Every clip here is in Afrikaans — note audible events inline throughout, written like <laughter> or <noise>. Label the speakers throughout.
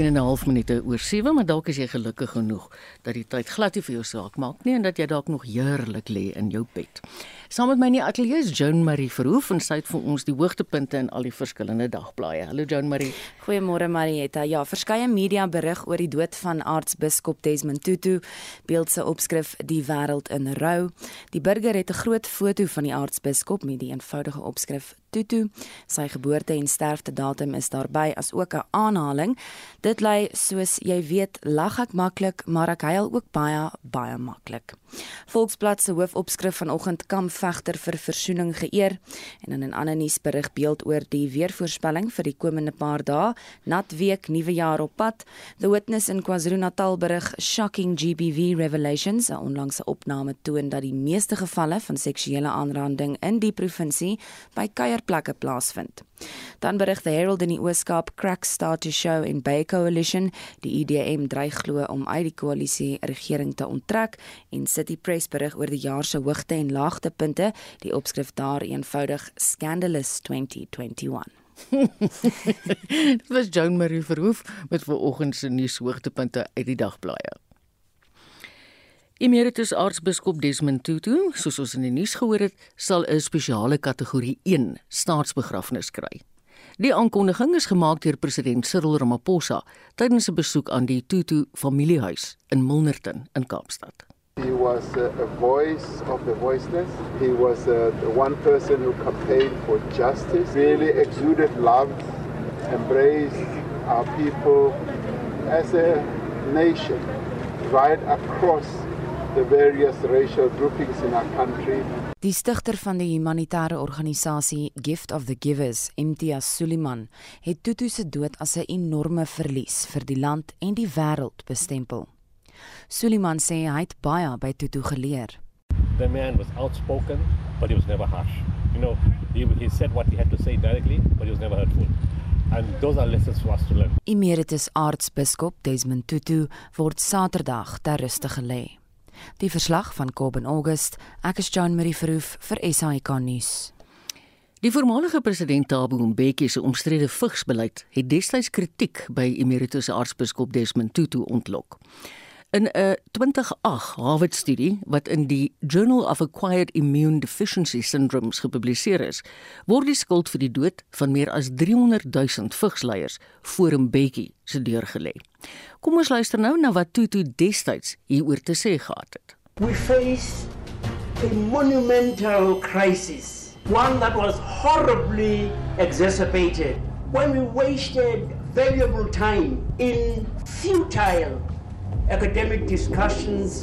Speaker 1: 14 en 'n half minute oor 7, maar dalk is jy gelukkig genoeg dat die tyd glad nie vir jou saak maak nie en dat jy dalk nog heerlik lê in jou bed. Saam met my in die ateljee is Joan Marie Verhoef en sy het vir ons die hoogtepunte in al die verskillende dagblaaie. Hallo Joan Marie.
Speaker 2: Goeiemôre Marietta. Ja, verskeie media berig oor die dood van aartsbiskop Desmond Tutu. Beeld se opskrif: Die wêreld in rou. Die burger het 'n groot foto van die aartsbiskop met die eenvoudige opskrif: Tutu. Sy geboorte en sterftedatum is daarby as ook 'n aanhaling. Dit lei soos jy weet, lag ek maklik, maar ek huil ook baie baie maklik. Volksblad se hoofopskrif vanoggend kam vegter vir versoening geëer en in 'n ander nuusberig beeld oor die weervoorspelling vir die komende paar dae. Nat week, nuwe jaar op pad. The Witness in KwaZulu-Natal berig shocking GBV revelations. 'n Onlangse opname toon dat die meeste gevalle van seksuele aanranding in die provinsie by kuierplekke plaasvind. Dan berig the Herald in die Ooskaap crack start to show in Bay Coalition. Die IDM dreig glo om uit die koalisie regering te onttrek en City Press berig oor die jaar se hoogte en laagtepunte. Die opskrif daar eenvoudig Scandalous 2021. <laughs>
Speaker 1: Dit was Joan Marie Verhoef met vanoggend se nuushoogtepunte uit die dagblaaie. Emeritus aartsbiskop Desmond Tutu, soos ons in die nuus gehoor het, sal 'n spesiale kategorie 1 staatsbegrafnis kry. Die aankondiging is gemaak deur president Cyril Ramaphosa tydens 'n besoek aan die Tutu familiehuis in Milnerton in Kaapstad.
Speaker 3: He was uh, a voice of the voiceless. He was uh, the one person who campaigned for justice, really exuded love, embraced our people as a nation right across the various racial groupings in our country.
Speaker 2: Die stigter van die humanitêre organisasie Gift of the Givers, Imtiaz Suliman, het Tutu se dood as 'n enorme verlies vir die land en die wêreld bestempel. Suliman sê hy het baie by Tutu geleer.
Speaker 4: The man was outspoken, but he was never harsh. You know, he, he said what he had to say directly, but he was never hurtful. And those are lessons for us to learn.
Speaker 2: Emeritus aartsbiskop Desmond Tutu word Saterdag ter ruste gelê. Die verslag van Coben August, ek is John Marie Verhoef vir SAK nuus.
Speaker 1: Die voormalige president Thabo Mbeki se omstrede vigsbeleid het destyds kritiek by emeritus aartsbiskop Desmond Tutu ontlok. In 'n 2008 Harvard-studie wat in die Journal of Acquired Immune Deficiency Syndromes gepubliseer is, word die skuld vir die dood van meer as 300 000 vigsleiers voor Mbeki se deur gelê. Kom ons luister nou na wat Tutu destyds hieroor te sê gehad het.
Speaker 5: We face a monumental crisis, one that was horribly exacerbated when we wasted valuable time in futile academic discussions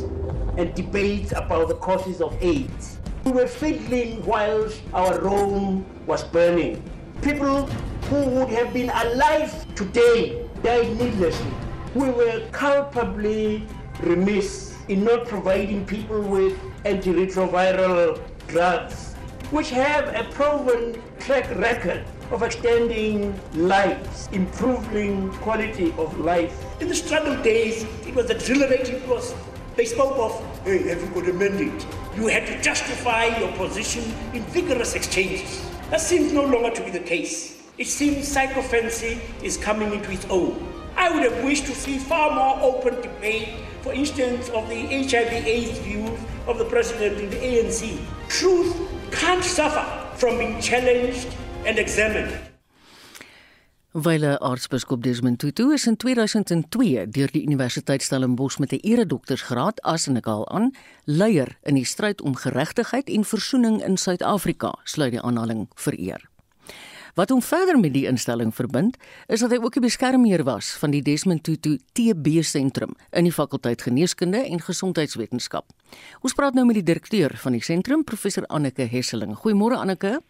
Speaker 5: and debates about the causes of AIDS. We were fiddling whilst our Rome was burning. People who would have been alive today died needlessly. We were culpably remiss in not providing people with antiretroviral drugs, which have a proven track record of extending lives, improving quality of life. In the struggle days, was exhilarating because they spoke of, hey, have you got a mandate? You had to justify your position in vigorous exchanges. That seems no longer to be the case. It seems psychophancy is coming into its own. I would have wished to see far more open debate, for instance, of the HIV AIDS views of the president in the ANC. Truth can't suffer from being challenged and examined.
Speaker 1: Wyle aartsbiskop Desmond Tutu is in 2002 deur die Universiteit Stellenbosch met 'n eredoktorsgraad as en ek haal aan leier in die stryd om geregtigheid en versoening in Suid-Afrika, sluit die aanhaling vereer. Wat hom verder met die instelling verbind, is dat hy ook 'n beskermheer was van die Desmond Tutu TB sentrum in die fakulteit geneeskunde en gesondheidswetenskap. Ons praat nou met die direkteur van die sentrum, professor Anneke Hesseling. Goeiemôre Anneke.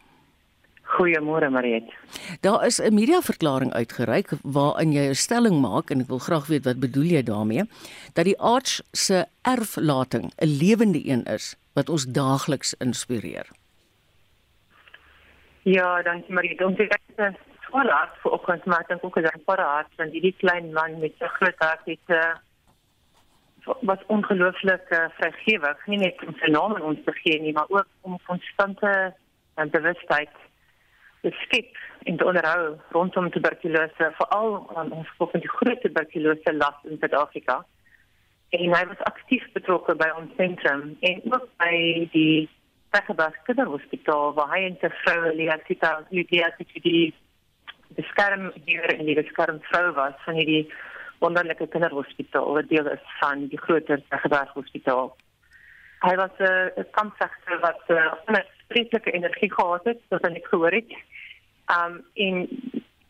Speaker 6: Goeiemôre Mariet.
Speaker 1: Daar is 'n mediaverklaring uitgereik waarin jy 'n stelling maak en ek wil graag weet wat bedoel jy daarmee dat die arts se erflating 'n lewende een is wat ons daagliks inspireer.
Speaker 6: Ja, dankie Mariet. Ons het vol hart vir oggend maar ek dink ook dat vir hart van hierdie klein man met so groot hart het uh, wat ongelooflik uh, vrygewig, nie net om sy naam aan ons te gee nie, maar ook om konstante uh, bewustheid te skep en te onderhou rondom tuberkulose, veral aan ons gevolg van die groot tuberkulose las in Suid-Afrika. En hy was aktief betrokke by ons sentrum en ook by die Tegabas Kinderhospitaal waar hy en sy vrou Liatita Lydia die beskerm hier in die beskerm vrou was van hierdie wonderlike kinderhospitaal wat deel is van die groter Tegabas Hospitaal. Hy was 'n uh, kampvegter wat 'n uh, onbespreeklike energie gehad het, soos ek gehoor het. Um en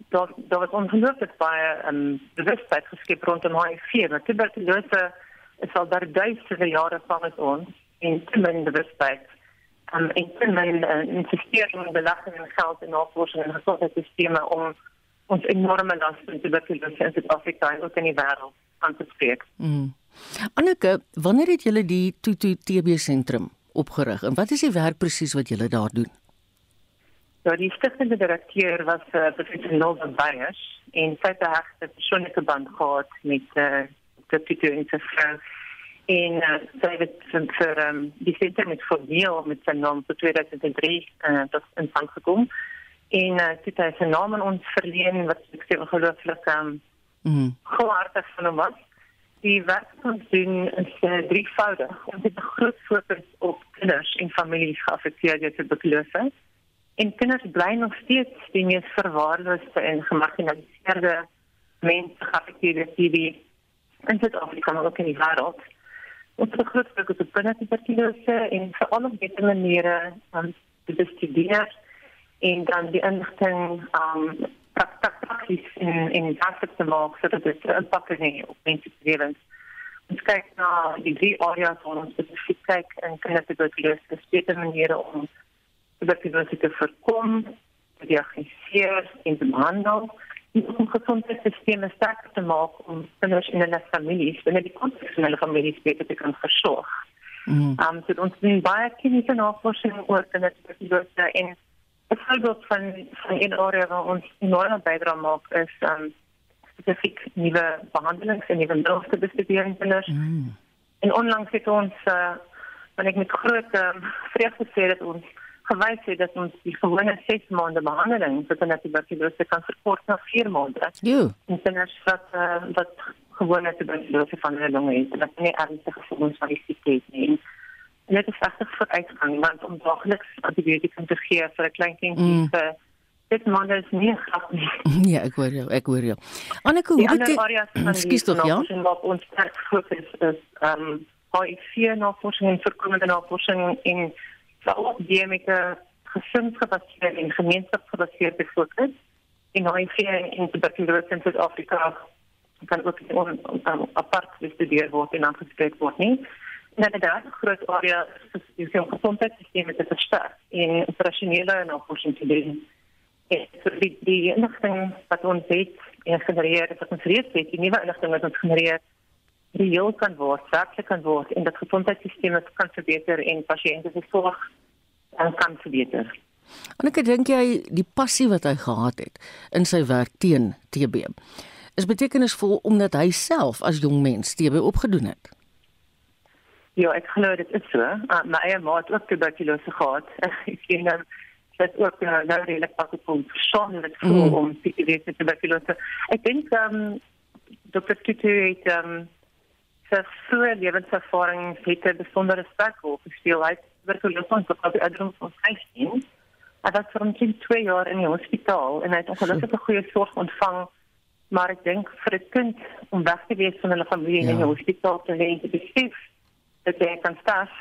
Speaker 6: daar daar was ongelooflik baie um bewustheid geskep rondom HIV. Maar tuberkulose is al daar duisende jare van met ons en min bewustheid. Um en min uh, insisteer om belegging en geld in navorsing en gesondheidssisteme om ons enorme las van tuberkulose in Suid-Afrika en ook in die wêreld aan te spreek.
Speaker 1: Mm. Anneke, wanneer het julle die Tutu TB sentrum opgerig. En wat is die werk presies wat julle daar doen?
Speaker 6: Ja, die stigtende direkteur was uh, professor Nolde Beyers en sy het 'n regte persoonlike band gehad met uh, die Tutu Instituut en uh, sy het vir um, die sentrum met formeel met sy naam vir 2003 uh, dat in stand gekom. En uh, dit het sy naam aan ons verleen wat ek sê ongelooflik um, mm -hmm. goeie van hom was die werk van doen is uh, drievoudig. Ons het 'n groot fokus op kinders en families geaffekteer deur tuberkulose. En kinders bly nog steeds die mees verwaarloosde en gemarginaliseerde mense geaffekteer deur TB in Suid-Afrika maar ook in die wêreld. Ons het 'n groot fokus op tuberkulose en veral op die maniere om te bestudeer en dan die inligting um prakties in in prakties te maak sodat dit 'n impak kan hê op mense se lewens. Ons kyk na die drie areas waar ons spesifiek kyk en beter is beter maniere om tuberkulose te voorkom, te diagnoseer en te behandel om gesondheidssisteme sterker te maak om kinders in hulle families, binne die konteks van hulle families beter te kan versorg. Mm. Um, so ons doen baie kliniese navorsing oor tuberkulose en 'n voorbeeld van van 'n area waar ons enorme bydrae maak is um spesifiek nuwe behandelings en nuwe middels te bestudeer in kinders. Mm. En onlangs het ons uh wanneer ek met groot um, vreugde sê dat ons gewys het dat ons die gewone 6 maande behandeling vir tuberkulose kan verkort na 4 maande.
Speaker 1: Ja.
Speaker 6: En kinders wat uh, wat gewone tuberkulose van hulle longe het, dat nie ernstige gevoelens van die siekte het nie. En dit is regtig vooruitgang want om daagliks antibiotika te gee vir 'n klein kindjie mm. vir dit maar is nie grap nie. <laughs>
Speaker 1: Ja, ek hoor jou, ek hoor jou. Anneke, hoe
Speaker 6: dit Ekskuus tog, ja. Wat ons sterk fokus is ehm um, HIV navorsing en voorkomende navorsing in veral die met gesinsgebaseerde en gemeenskapsgebaseerde fokus in HIV en tuberkulose in Suid-Afrika kan ook on, on, apart bestudeer word en aangespreek word nie. En inderdaad, een groot area is om gezondheidssystemen te versterken en operationele te doen. En die, die inlichting wat ons weet en genereert, wat ons reeds weet, die nieuwe inlichting wat ons genereert, reëel kan worden, werkelijk kan worden en dat gezondheidssysteem kan verbeteren en patiënten de zorg kan verbeteren.
Speaker 1: En ek dink jy die passie wat hy gehad het in sy werk teen TB is betekenisvol omdat hy self as jong mens TB opgedoen het.
Speaker 6: Ja, ek glo dit is so. Uh, my eie ma het ook tuberkulose gehad. <laughs> ek sien dan dat ook uh, nou redelik pas op om persoonlik voel mm. om te tuberkulose. Ek dink ehm um, Dr. Tutu het ehm um, sy so lewenservaring het 'n besondere spekkel gespeel. Hy het tuberkulose op die ouderdom van 15. Hy was vir omtrent 2 jaar in die hospitaal en hy het ongelukkig 'n goeie sorg ontvang. Maar ek dink vir 'n kind om weg te wees van hulle familie ja. in die hospitaal te wees, te besef dat jy kan staf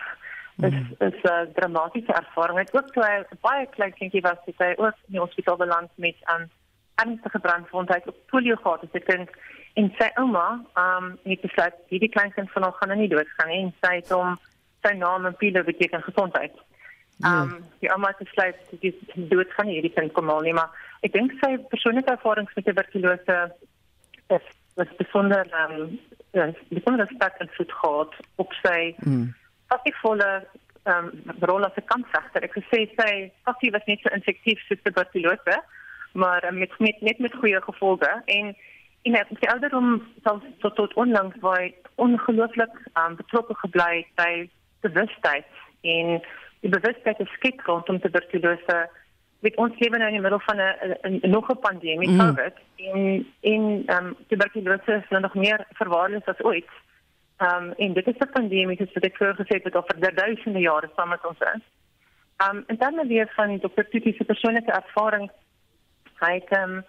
Speaker 6: is mm. is 'n uh, dramatiese ervaring. Ek ook toe hy baie klein kindjie was, het hy ook in die hospitaal beland met 'n um, ernstige brandwondheid op polio gehad. Dit kind en sy ouma, ehm um, het besluit hierdie klein kind van hom gaan nie doodgaan nie en sy het hom sy naam en pilo beteken gesondheid. Ja. Ehm um, die ouma het besluit dit is doodgaan hierdie kind kom al nie, maar ek dink sy persoonlike ervarings met tuberkulose is was besonder ehm um, besonder sterk invloed gehad op sy mm. passievolle um, rol as 'n kampvegter. Ek sê sy passie was net so infektief soos tuberkulose, maar um, met met net met goeie gevolge en en hy het ouderdom tot, tot tot onlangs waar ongelooflik um, betrokke gebly by bewustheid en die bewustheid skik rondom tuberkulose met ons lewe nou in die middel van 'n nog 'n pandemie mm. COVID en en ehm um, tuberkulose is nou nog meer verwaarloos as ooit. Ehm um, en dit is 'n pandemie wat ek vroeër gesê het al vir duisende jare saam met ons is. Ehm um, en dan weer van Dr. Tutu se persoonlike ervaring. Hy het ehm um,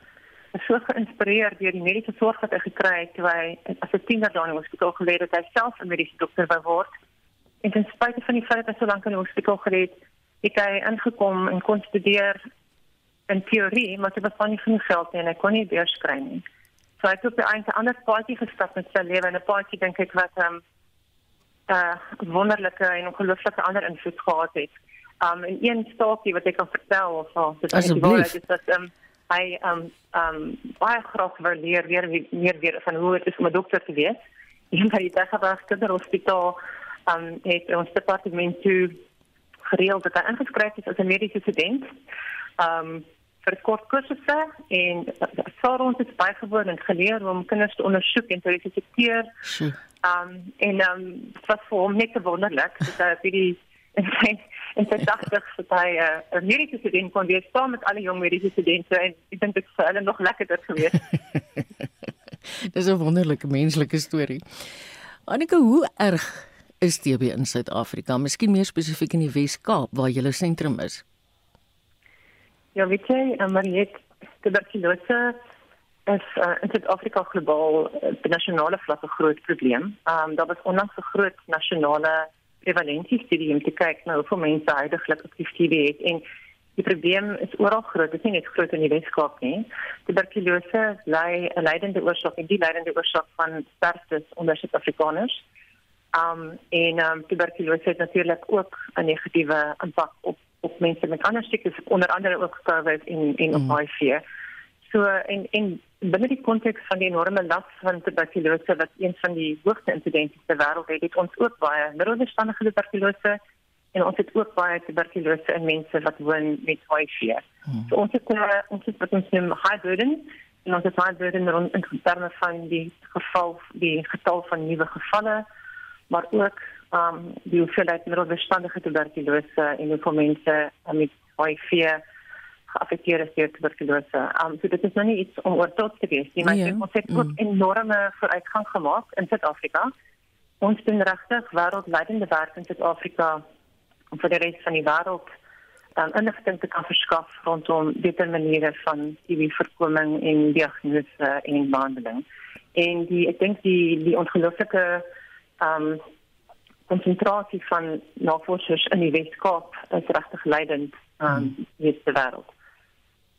Speaker 6: so geïnspireer deur die mediese sorg wat hy gekry het toe hy as 'n tiener daar in die hospitaal geleer het hy self 'n mediese dokter wou word. En ten spyte van die feit dat hy so lank in die hospitaal geleef het, het hy ingekom en kon studeer in teorie, maar dit was van nie genoeg geld nie en hy kon nie beurs kry nie. So hy het op 'n ander paadjie gestap met sy lewe en 'n paadjie dink ek wat ehm um, uh wonderlike en ongelooflike ander invloed gehad het. Um in een staakie wat ek kan vertel of so, dit is baie dit is ehm hy um um baie graag wil leer weer meer weer van hoe dit is om 'n dokter te wees. <laughs> En by die Dagabas Kinderhospitaal um het ons departement toe gereeld dat hy ingeskryf is as 'n mediese student. Um vir kort kursusse en sou ons dit bygewoon en geleer om kinders te ondersoek en te identifiseer. Um en um dit was vir hom net wonderlik dat hy vir die en sy en sy dagtig dat hy uh, 'n mediese student kon wees saam met alle jong mediese studente en ek dink dit vir hulle nog lekkerder gewees. <laughs>
Speaker 1: Dis 'n wonderlike menslike storie. Annika, hoe erg is TB in Suid-Afrika? Miskien meer spesifiek in die Wes-Kaap waar julle sentrum is.
Speaker 6: Ja, weet jy, eh, Mariet, tuberkulose is uh, in Suid-Afrika globaal uh, nasionale vlak 'n groot probleem. Ehm um, daar was onlangs 'n groot nasionale prevalentiestudie om te kyk na hoeveel mense heidaglik aktief TB het en die probleem is oral groot. Dit is nie net groot in die Weskaap nie. Tuberkulose lei 'n leidende oorsaak en die leidende oorsaak van sterftes onder Suid-Afrikaners. Um en um tuberkulose het natuurlik ook 'n negatiewe impak op op mense met ander siektes onder andere ook COVID en en op mm. HIV. So en en binne die konteks van die enorme las van tuberkulose wat een van die hoogste insidente ter wêreld het, het ons ook baie middelstandige tuberkulose en ons het ook baie tuberkulose in mense wat woon met HIV. Mm. So ons het uh, ons het wat ons noem high burden en ons het high burden rond in terme van die geval die getal van nuwe gevalle maar ook um die hoeveelheid middelbestandige tuberkulose en hoeveel mense met HIV geaffekteer is deur tuberkulose. Um so dit is nou nie iets om oor tot te wees nie, maar ja. ons het ook mm. enorme vooruitgang gemaak in Suid-Afrika. Ons doen regtig wêreldleidende werk in Suid-Afrika om vir die res van die wêreld dan um, inligting te kan verskaf rondom beter maniere van TB-voorkoming en diagnose en behandeling. En die ek dink die die ongelooflike um konsentrasie van navorsers in die Weskaap is regtig leidend um in die wêreld.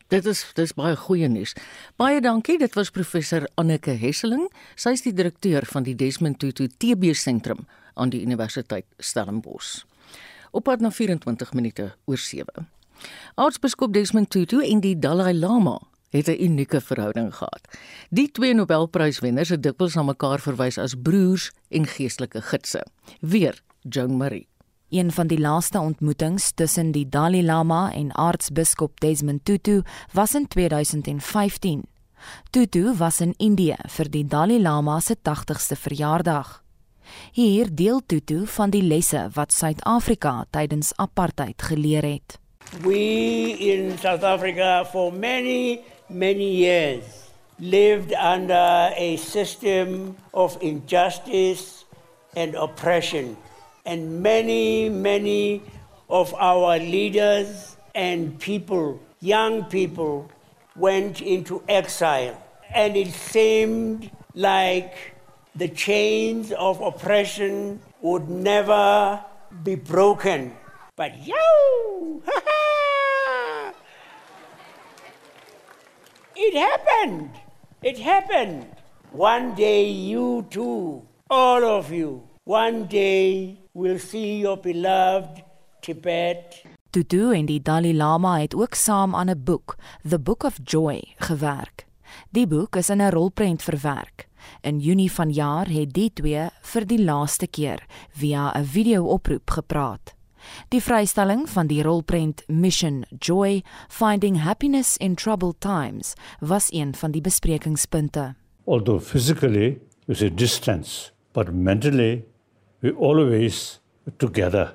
Speaker 1: Dit is dis baie goeie nuus. Baie dankie. Dit was professor Anneke Hesseling. Sy is die direkteur van die Desmond Tutu TB sentrum aan die Universiteit Stellenbosch. Op pad na 24 minute oor 7. Aartsbiskop Desmond Tutu en die Dalai Lama het 'n unieke verhouding gehad. Die twee Nobelpryswenners het dikwels na mekaar verwys as broers en geestelike gidse. Weer Joan Marie.
Speaker 2: Een van die laaste ontmoetings tussen die Dalai Lama en aartsbiskop Desmond Tutu was in 2015. Tutu was in Indië vir die Dalai Lama se 80ste verjaardag. Hier deel Tutu van die lesse wat Suid-Afrika tydens apartheid geleer het.
Speaker 7: We in South Africa for many many years lived under a system of injustice and oppression. And many, many of our leaders and people, young people, went into exile. And it seemed like the chains of oppression would never be broken. But yo! <laughs> It happened. It happened. One day, you too, all of you, one day will see your beloved Tibet.
Speaker 2: Tutu en die Dalai Lama het ook saam aan 'n boek, The Book of Joy, gewerk. Die boek is in 'n rolprent verwerk. In Junie vanjaar het die twee vir die laaste keer via 'n video-oproep gepraat. Die vrystelling van die rolprent Mission Joy: Finding Happiness in Troubled Times was een van die besprekingspunte.
Speaker 8: Although physically we say distance, but mentally we always together.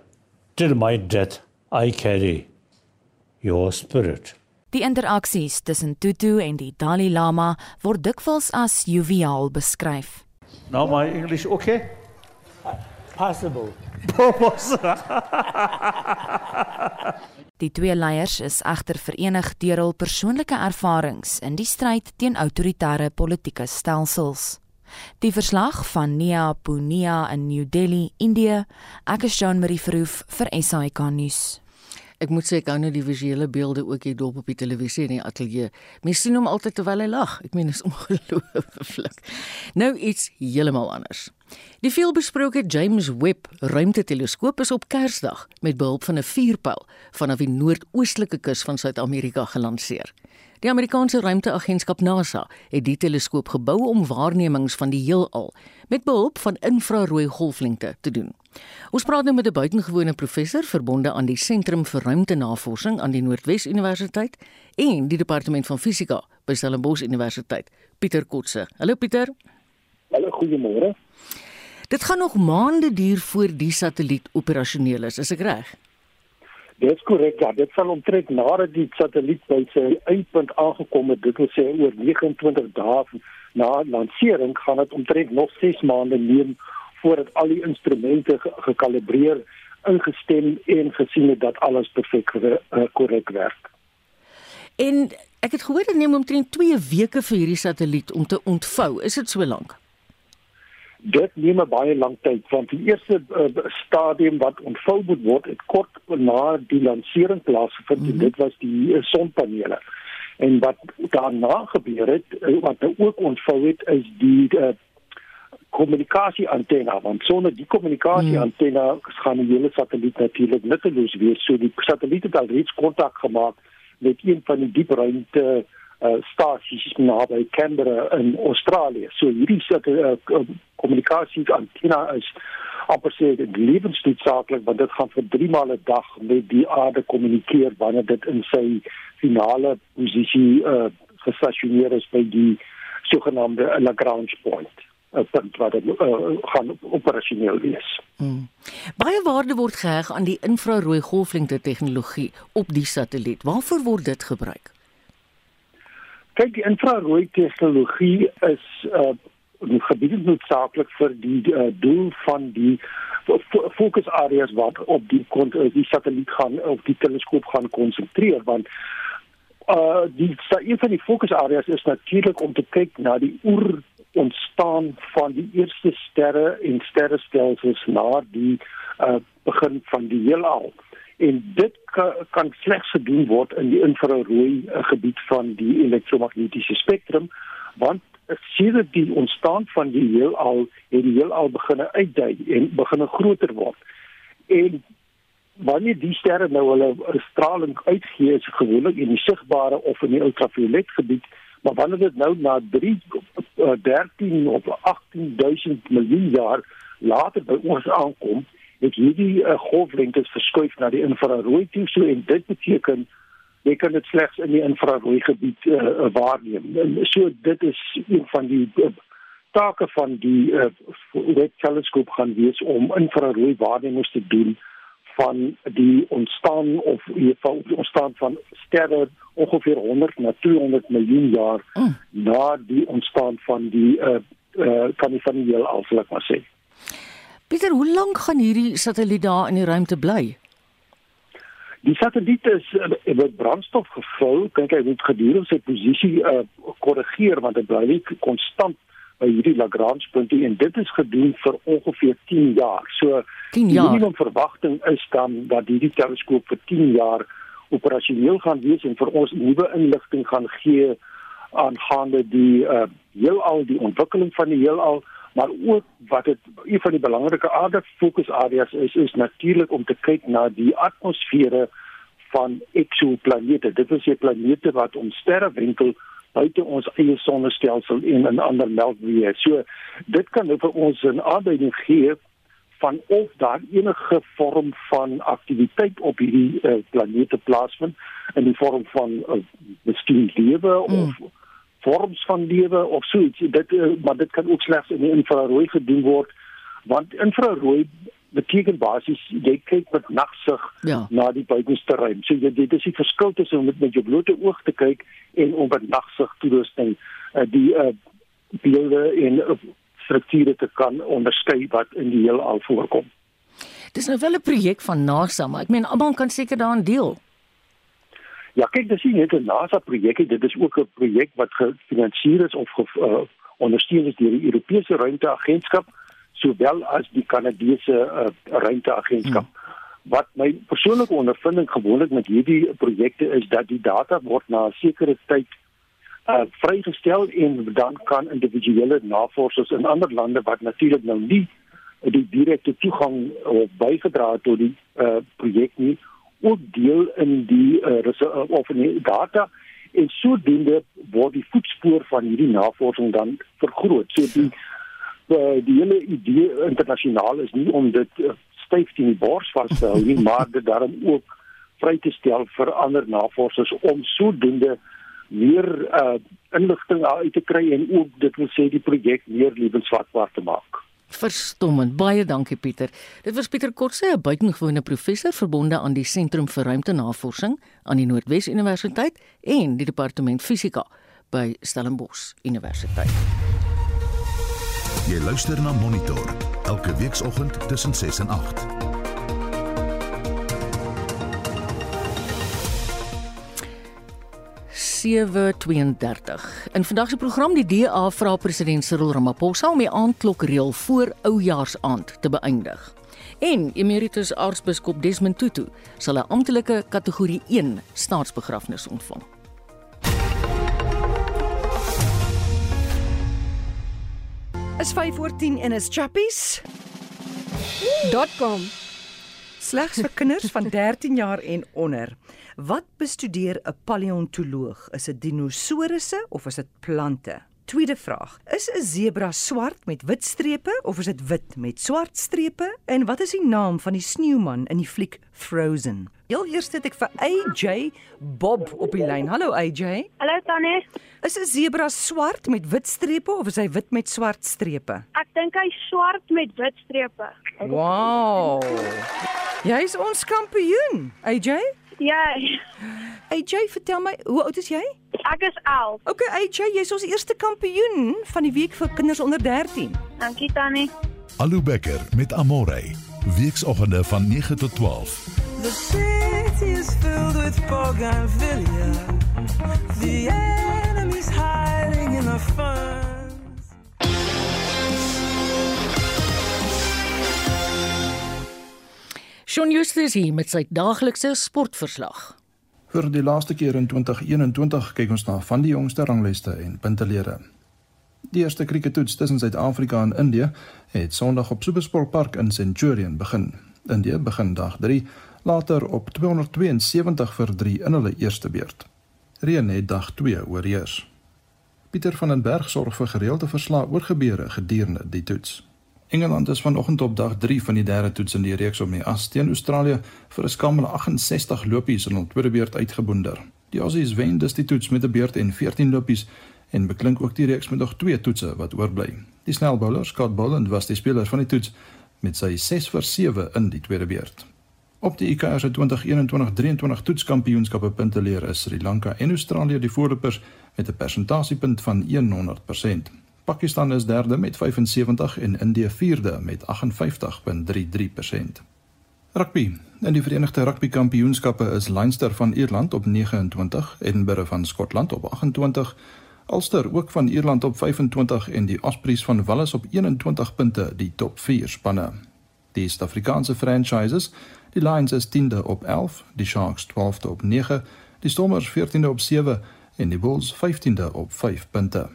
Speaker 8: Till my death I carry your spirit.
Speaker 2: Die interaksies tussen Tutu en die Dalai Lama word dikwels as joviaal beskryf.
Speaker 8: Now my English okay?
Speaker 7: Possible. <laughs>
Speaker 2: Die twee leiers is egter verenig deur hul persoonlike ervarings in die stryd teen autoritaire politieke stelsels. Die verslag van Nia Punia in New Delhi, Indië. Ek is Jean Marie Verhoef vir SAK nuus.
Speaker 1: Ek moet sê ek hou nou die visuele beelde ook hier dop op die televisie in die ateljee. Mens sien hom altyd terwyl hy lag. Ek meen is ongelooflik. Nou iets heeltemal anders. Die veelbesproke James Webb ruimteteleskoop is op Kersdag met behulp van 'n vuurpyl vanaf die noordoostelike kus van Suid-Amerika gelanseer. Die Amerikaanse ruimteagentskap NASA het die teleskoop gebou om waarnemings van die heelal met behulp van infrarooi golflengte te doen. Ons praat nou met 'n buitengewone professor verbonde aan die Sentrum vir Ruimtenavorsing aan die Noordwes Universiteit en die Departement van Fisika by Stellenbosch Universiteit, Pieter Kotse. Hallo Pieter.
Speaker 9: Hallo, goeiemôre.
Speaker 1: Dit gaan nog maande duur voor die satelliet operasioneel is, is ek reg?
Speaker 9: Dit is korrek. Ja, dit sal omtrent nadat die satelliet by sy eindpunt aangekom het, dit wil sê oor 29 dae na lansering, gaan dit omtrent nog 6 maande neem voordat al die instrumente gekalibreer, ingestem en gesien het dat alles perfek eh, korrek werk.
Speaker 1: En ek het gehoor dit neem omtrent 2 weke vir hierdie satelliet om te ontvou. Is dit so lank?
Speaker 9: Dit neem 'n baie lang tyd want die eerste uh, stadium wat ontvou moet word, het kort na die lansering plaasgevind mm -hmm. en mhm. dit was die uh, sonpanele. En wat daarna gebeur het, wat nou ook ontvou het, is die uh, kommunikasie antenne want sonder die kommunikasie antenne hmm. gaan die hele satelliet natuurlik nutteloos wees so die satelliet het al reeds kontak gemaak met een van die diepruimte uh, stasies naby Canberra in Australië so hierdie uh, kommunikasie antenne is amper sê dit lewensnoodsaaklik want dit gaan vir 3 maande 'n dag met die aarde kommunikeer wanneer dit in sy finale posisie uh, gestasioneer is by die sogenaamde Lagrange point 'n punt wat dit uh, gaan operasioneel wees. Hmm.
Speaker 1: Baie waarde word geheg aan die infrarooi golflengte tegnologie op die satelliet. Waarvoor word dit gebruik?
Speaker 9: Kyk, die infrarooi tegnologie is uh gebied noodsaaklik vir die uh, doel van die fokusareas wat op die die satelliet gaan of die teleskoop gaan konsentreer want uh die een van die fokusareas is natuurlik om te kyk na die oer ontstaan van die eerste sterre en sterrestelsels na die uh, begin van die heelal. En dit ka, kan slegs gedoen word in die infrarooi uh, gebied van die elektromagnetiese spektrum want sedert die ontstaan van die heelal het die heelal begin uitdui en begin groter word. En wanneer die sterre nou hulle straling uitgee, is gewoonlik in die sigbare of in die ultraviolet gebied, maar wanneer dit nou na 3 13 of 18000 miljoen jaar later by ons aankom, het hierdie uh, golflengtes verskuif na die infrarooi toe so en dit beteken jy kan dit slegs in die infrarooi gebied uh, waarneem. En so dit is een van die uh, take van die uh, Webb teleskoop gaan wees om infrarooi waarnemings te doen van die ontstaan of die ontstaan van sterre ongeveer 100 na 200 miljoen jaar mm. na die ontstaan van die uh uh kan nie van die heel alslik maar sê.
Speaker 1: Pieter, hoe lank gaan hierdie satelliet daar in die ruimte bly?
Speaker 9: Die satelliet is uh, met brandstof gevul, dink hy moet gedurende sy posisie uh korrigeer want dit bly nie konstant by hierdie Lagrange punte en dit is gedoen vir ongeveer 10 jaar. So
Speaker 1: 10 jaar.
Speaker 9: Die minimum verwagting is dan dat hierdie teleskoop vir 10 jaar operasioneel gaan wees en vir ons nuwe inligting gaan gee aangaande die uh heelal die ontwikkeling van die heelal maar ook wat dit een van die belangrike aarde fokusareas is is natuurlik om te kyk na die atmosfere van eksoplanete. Dit is die planete wat om sterrewentel buite ons eie sonnestelsel en in ander melkwege. So dit kan nou vir ons 'n aanduiding gee van of daar enige vorm van aktiwiteit op hierdie uh, planete plaasvind in die vorm van uh, miskien lewe mm. of vorms van lewe of so iets. Dit uh, maar dit kan ook slegs in die infrarooi gedoen word want infrarooi beteken basies jy kyk met nagsig
Speaker 1: Ja.
Speaker 9: na die buitenste ruim. So jy dit is die verskil tussen om met, met jou blote oog te kyk en om met nagsig toerusting uh, die uh, beelde en uh, strukture te kan onderskei wat in die heelal voorkom.
Speaker 1: Dis nou wel 'n projek van NASA, maar ek meen almal kan seker daaraan deel.
Speaker 9: Ja, kyk, dis nie net 'n NASA projek nie, dit is ook 'n projek wat gefinansier is of ge, uh, ondersteun is deur die Europese Ruimteagentskap sowel as die Kanadese uh, Ruimteagentskap. Hmm. Wat my persoonlike ondervinding gewoonlik met hierdie projekte is dat die data word na 'n sekere tyd uh vrygestel en dan kan individuele navorsers in ander lande wat natuurlik nou nie die direkte toegang uh, bygedra het tot die uh projek nie ook deel in die uh, of in die data en sodoende word die voetspoor van hierdie navorsing dan vergroot. So die uh, die hele idee internasionaal is nie om dit uh, styf teen die bors vas te hou nie, <laughs> maar dit daarom ook vry te stel vir ander navorsers om sodoende meer uh, inligting uit te kry en ook dit wil sê die projek meer lewensvatbaar te maak.
Speaker 1: Verstommend. Baie dankie Pieter. Dit was Pieter Kotse, 'n buitengewone professor verbonde aan die Sentrum vir Ruimtenavorsing aan die Noordwes Universiteit en die Departement Fisika by Stellenbosch Universiteit.
Speaker 10: Jy luister na Monitor elke weekoggend tussen 6 en 8.
Speaker 1: In vandag se program die DA vra president Cyril Ramaphosa om die aandklokreël voor Oujaarsaand te beëindig. En emeritus aartsbiskop Desmond Tutu sal 'n amptelike kategorie 1 staatsbegrafnis ontvang.
Speaker 11: Is 5 voor 10 en is chappies.
Speaker 12: .com
Speaker 11: Slegs vir kinders van 13 jaar en onder. Wat bestudeer 'n paleontoloog? Is dit dinosourusse of is dit plante? Tweede vraag: Is 'n sebra swart met wit strepe of is dit wit met swart strepe? En wat is die naam van die sneeuman in die fliek Frozen? Heel eers het ek vir AJ Bob op die lyn. Hallo AJ.
Speaker 12: Hallo Tannie.
Speaker 11: Is 'n sebra swart met wit strepe of is hy wit met swart strepe?
Speaker 12: Ek dink hy's swart met wit strepe.
Speaker 11: Wow. Jy's ons kampioen, AJ?
Speaker 12: Ja.
Speaker 11: AJ, vertel my, hoe oud is jy?
Speaker 12: Ek is 11.
Speaker 11: Okay, AJ, jy's ons eerste kampioen van die week vir kinders onder 13.
Speaker 12: Dankie Tannie.
Speaker 10: Alu Becker met Amore. Weekoggende van 9 tot 12.
Speaker 13: The city is filled with bougainvillea. The enemy's hiding in the ferns.
Speaker 1: Shaun Justus hier met sy daaglikse sportverslag.
Speaker 14: Vir die laaste keer in 2021 kyk ons na van die jongste ranglyste en puntelere. Die eerste krieketoets tussen Suid-Afrika en Indië het Sondag op Supersport Park in Centurion begin. Indië begin dag 3, later op 272 vir 3 in hulle eerste beurt. Reën het dag 2 oorheers. Pieter van den Berg sorg vir gereelde verslae oor gebeure gedurende die toets. Engeland is vanoggend op dag 3 van die derde toets in die reeks om die as teen Australië vir 'n skammele 68 lopies in hul tweede beurt uitgeboonder. Die Aussies wen dus die toets met 'n beurt en 14 lopies en beklink ook die reeks met nog twee toetse wat oorbly. Die snelbouler Scott Boland was die speler van die toets met sy 6 vir 7 in die tweede beurt. Op die ICC se 2021-23 toetskampioenskappe punteleer is Sri Lanka en Australië die voorlopers met 'n persentasiepunt van 100%. Pakistan is derde met 75 en Indië vierde met 58.33%. Rugby. In die Verenigde Rugby Kampioenskappe is Leinster van Ierland op 29, Edinburgh van Skotland op 28, Ulster ook van Ierland op 25 en die Ospreys van Wallis op 21 punte die top 4 spanne. Die Suid-Afrikaanse franchises, die Lions is 10de op 11, die Sharks 12de op 9, die Stormers 14de op 7 en die Bulls 15de op 5 punte.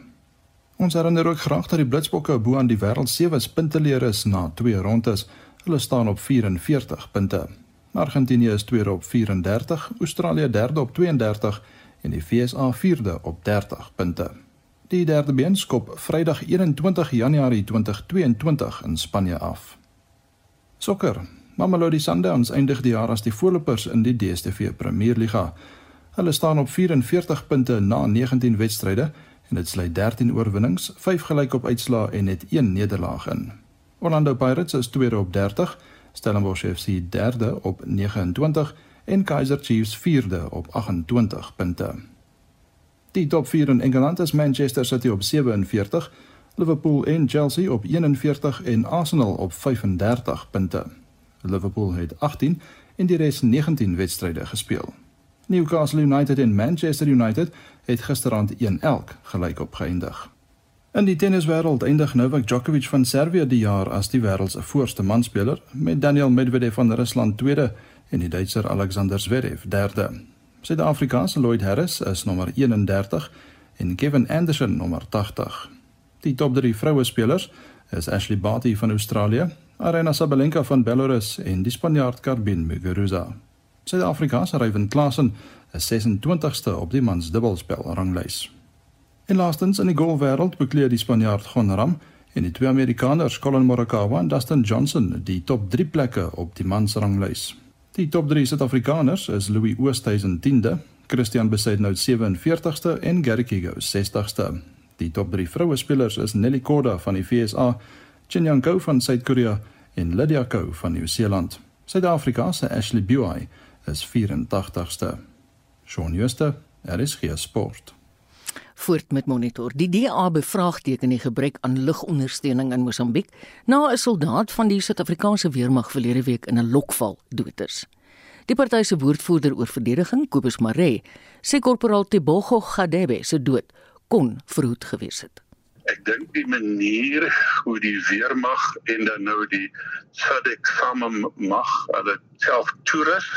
Speaker 14: Ons herinner ook graag dat die Blitsbokke bo aan die wêreld sewe punteleer is na twee rondes. Hulle staan op 44 punte. Argentinië is tweede op 34, Australië derde op 32 en die VSA vierde op 30 punte. Die derde been skop Vrydag 21 Januarie 2022 in Spanje af. Sokker. Mamelodi Sundowns eindig die jaar as die voorlopers in die DStv Premierliga. Hulle staan op 44 punte na 19 wedstryde en dit sluit 13 oorwinnings, 5 gelyk op uitslae en net 1 nederlaag in. Orlando Pirates is tweede op 30, Stellenbosch FC derde op 29 en Kaizer Chiefs vierde op 28 punte. Die top 4 in Engeland is Manchester City op 47, Liverpool en Chelsea op 41 en Arsenal op 35 punte. Liverpool het 18 en die res 19 wedstryde gespeel. Newcastle United en Manchester United het gisteraand 1-1 gelyk opgeëindig. In die tenniswêreld eindig Novak Djokovic van Servië die jaar as die wêreld se voorste manspeler met Daniel Medvedev van Rusland tweede en die Duitser Alexander Zverev derde. Suid-Afrikaanse Lloyd Harris is nommer 31 en Kevin Anderson nommer 80. Die top 3 vroue spelers is Ashley Barty van Australië, Arena Sabalenka van Belarus en die Spanjaard Carbine Muguruza. Suid-Afrika se Ryan Klassen is 26ste op die mans dubbelspel ranglys. En laastens in die golfwêreld bekleed die Spanjaard Jon Ram en die twee Amerikaners Collin Morikawa en Dustin Johnson die top 3 plekke op die mans ranglys. Die top 3 Suid-Afrikaners is Louis Oosthuizen 10de, Christian Besaidnout 47ste en Gary Kigo 60ste. Die top 3 vroue spelers is Nelly Korda van die FSA, Chen Yang-ko van Suid-Korea en Lydia Ko van Nieu-Seeland. Suid-Afrika se Ashley Buy is 84ste. Shaun Schuster, er is hier sport
Speaker 1: voort met monitor. Die DA bevraagteken die gebrek aan lugondersteuning in Mosambiek na 'n soldaat van die Suid-Afrikaanse weermag verlede week in 'n lokval dood is. Die party se woordvoerder oor verdediging, Kobus Maree, sê korporaal Tebogo Gadebe se dood kon verhoed gewees het.
Speaker 15: Ek dink die manier hoe die weermag en dan nou die SADC same mag hulle self toerus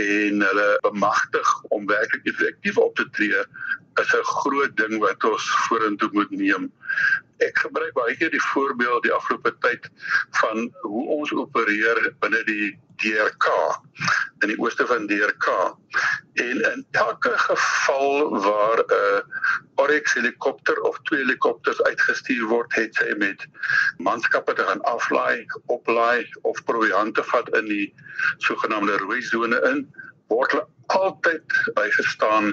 Speaker 15: en hulle bemagtig om werklik effektief op te tree is 'n groot ding wat ons vorentoe moet neem. Ek gebruik baie keer die voorbeeld die afgelope tyd van hoe ons opereer binne die DRK in die ooste van DRK. En in elke geval waar 'n uh, Oryx helikopter of twee helikopters uitgestuur word, het sy met manskappe te gaan aflaai, oplaai of proviante vat in die sogenaamde rooi sone in word hulle altyd bygestaan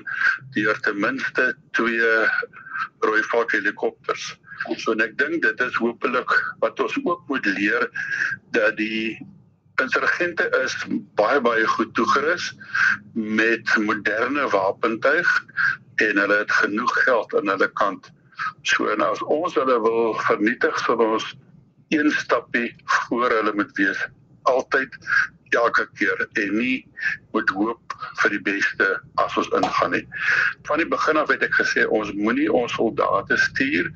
Speaker 15: deur ten minste twee rooi valk helikopters. So en ek dink dit is hopelik wat ons ook moet leer dat die insurgente is baie baie goed toegerus met moderne wapentuig en hulle het genoeg geld aan hulle kant. So en as ons hulle wil vernietig, sal ons een stappie voor hulle moet wees altyd elke keer en nie moet hoop vir die beste as ons ingaan nie. Van die begin af het ek gesê ons moenie ons soldate stuur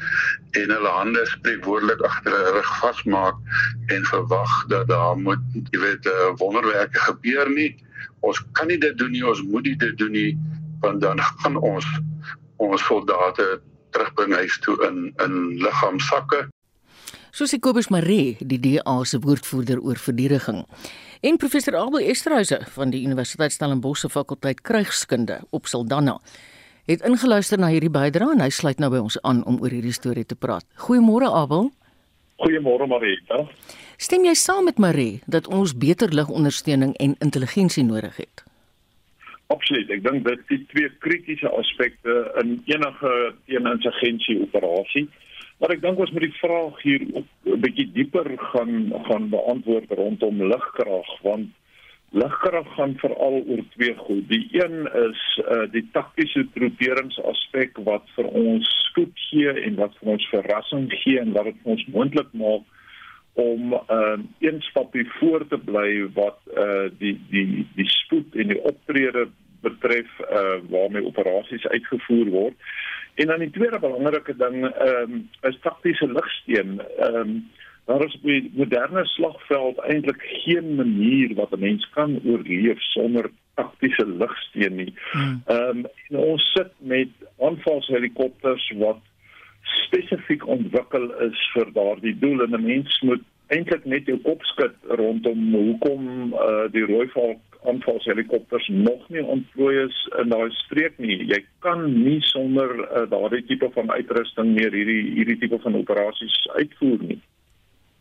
Speaker 15: en hulle hande spreekwoordelik agter hulle rug vasmaak en verwag dat daar moet jy weet eh, wonderwerke gebeur nie. Ons kan nie dit doen nie, ons moet nie dit doen nie want dan gaan ons ons soldate terugbring huis toe in in liggaamsakke.
Speaker 1: Soos Kobus Maree, die DA se woordvoerder oor verdediging en professor Abel Esterhuise van die Universiteit Stellenbosch se fakulteit krygskunde op Saldanha het ingeluister na hierdie bydrae en hy sluit nou by ons aan om oor hierdie storie te praat. Goeiemôre Abel.
Speaker 16: Goeiemôre Marita.
Speaker 1: Stem jy saam met Marie dat ons beter ligondersteuning en intelligensie nodig het?
Speaker 16: Absoluut. Ek dink dit is twee kritiese aspekte in enige eenintelligensie operasie. Maar ek dink ons moet die vraag hier 'n bietjie dieper gaan gaan beantwoord rondom ligkrag want ligkrag gaan veral oor twee goed. Die een is uh, die taktiese troeperingsaspek wat vir ons spoed gee en wat vir ons verrassing gee en wat dit ons moontlik maak om uh, een stapie voor te bly wat uh, die die die spoed en die optrede betref uh, waarmee operasies uitgevoer word. En dan die tweede belangrike ding ehm um, is taktiese ligsteen. Ehm um, daar is op die moderne slagveld eintlik geen manier wat 'n mens kan oorleef sonder taktiese ligsteen nie. Hmm. Ehm um, ons sit met aanvalshelikopters wat spesifiek ontwikkel is vir daardie doel en 'n mens moet eintlik net jou kop skud rondom hoekom uh, die rooi valk aanvalshelikopters nog nie ontplooi is in daai streek nie. Jy kan nie sonder uh, daardie tipe van uitrusting meer hierdie hierdie tipe van operasies uitvoer nie.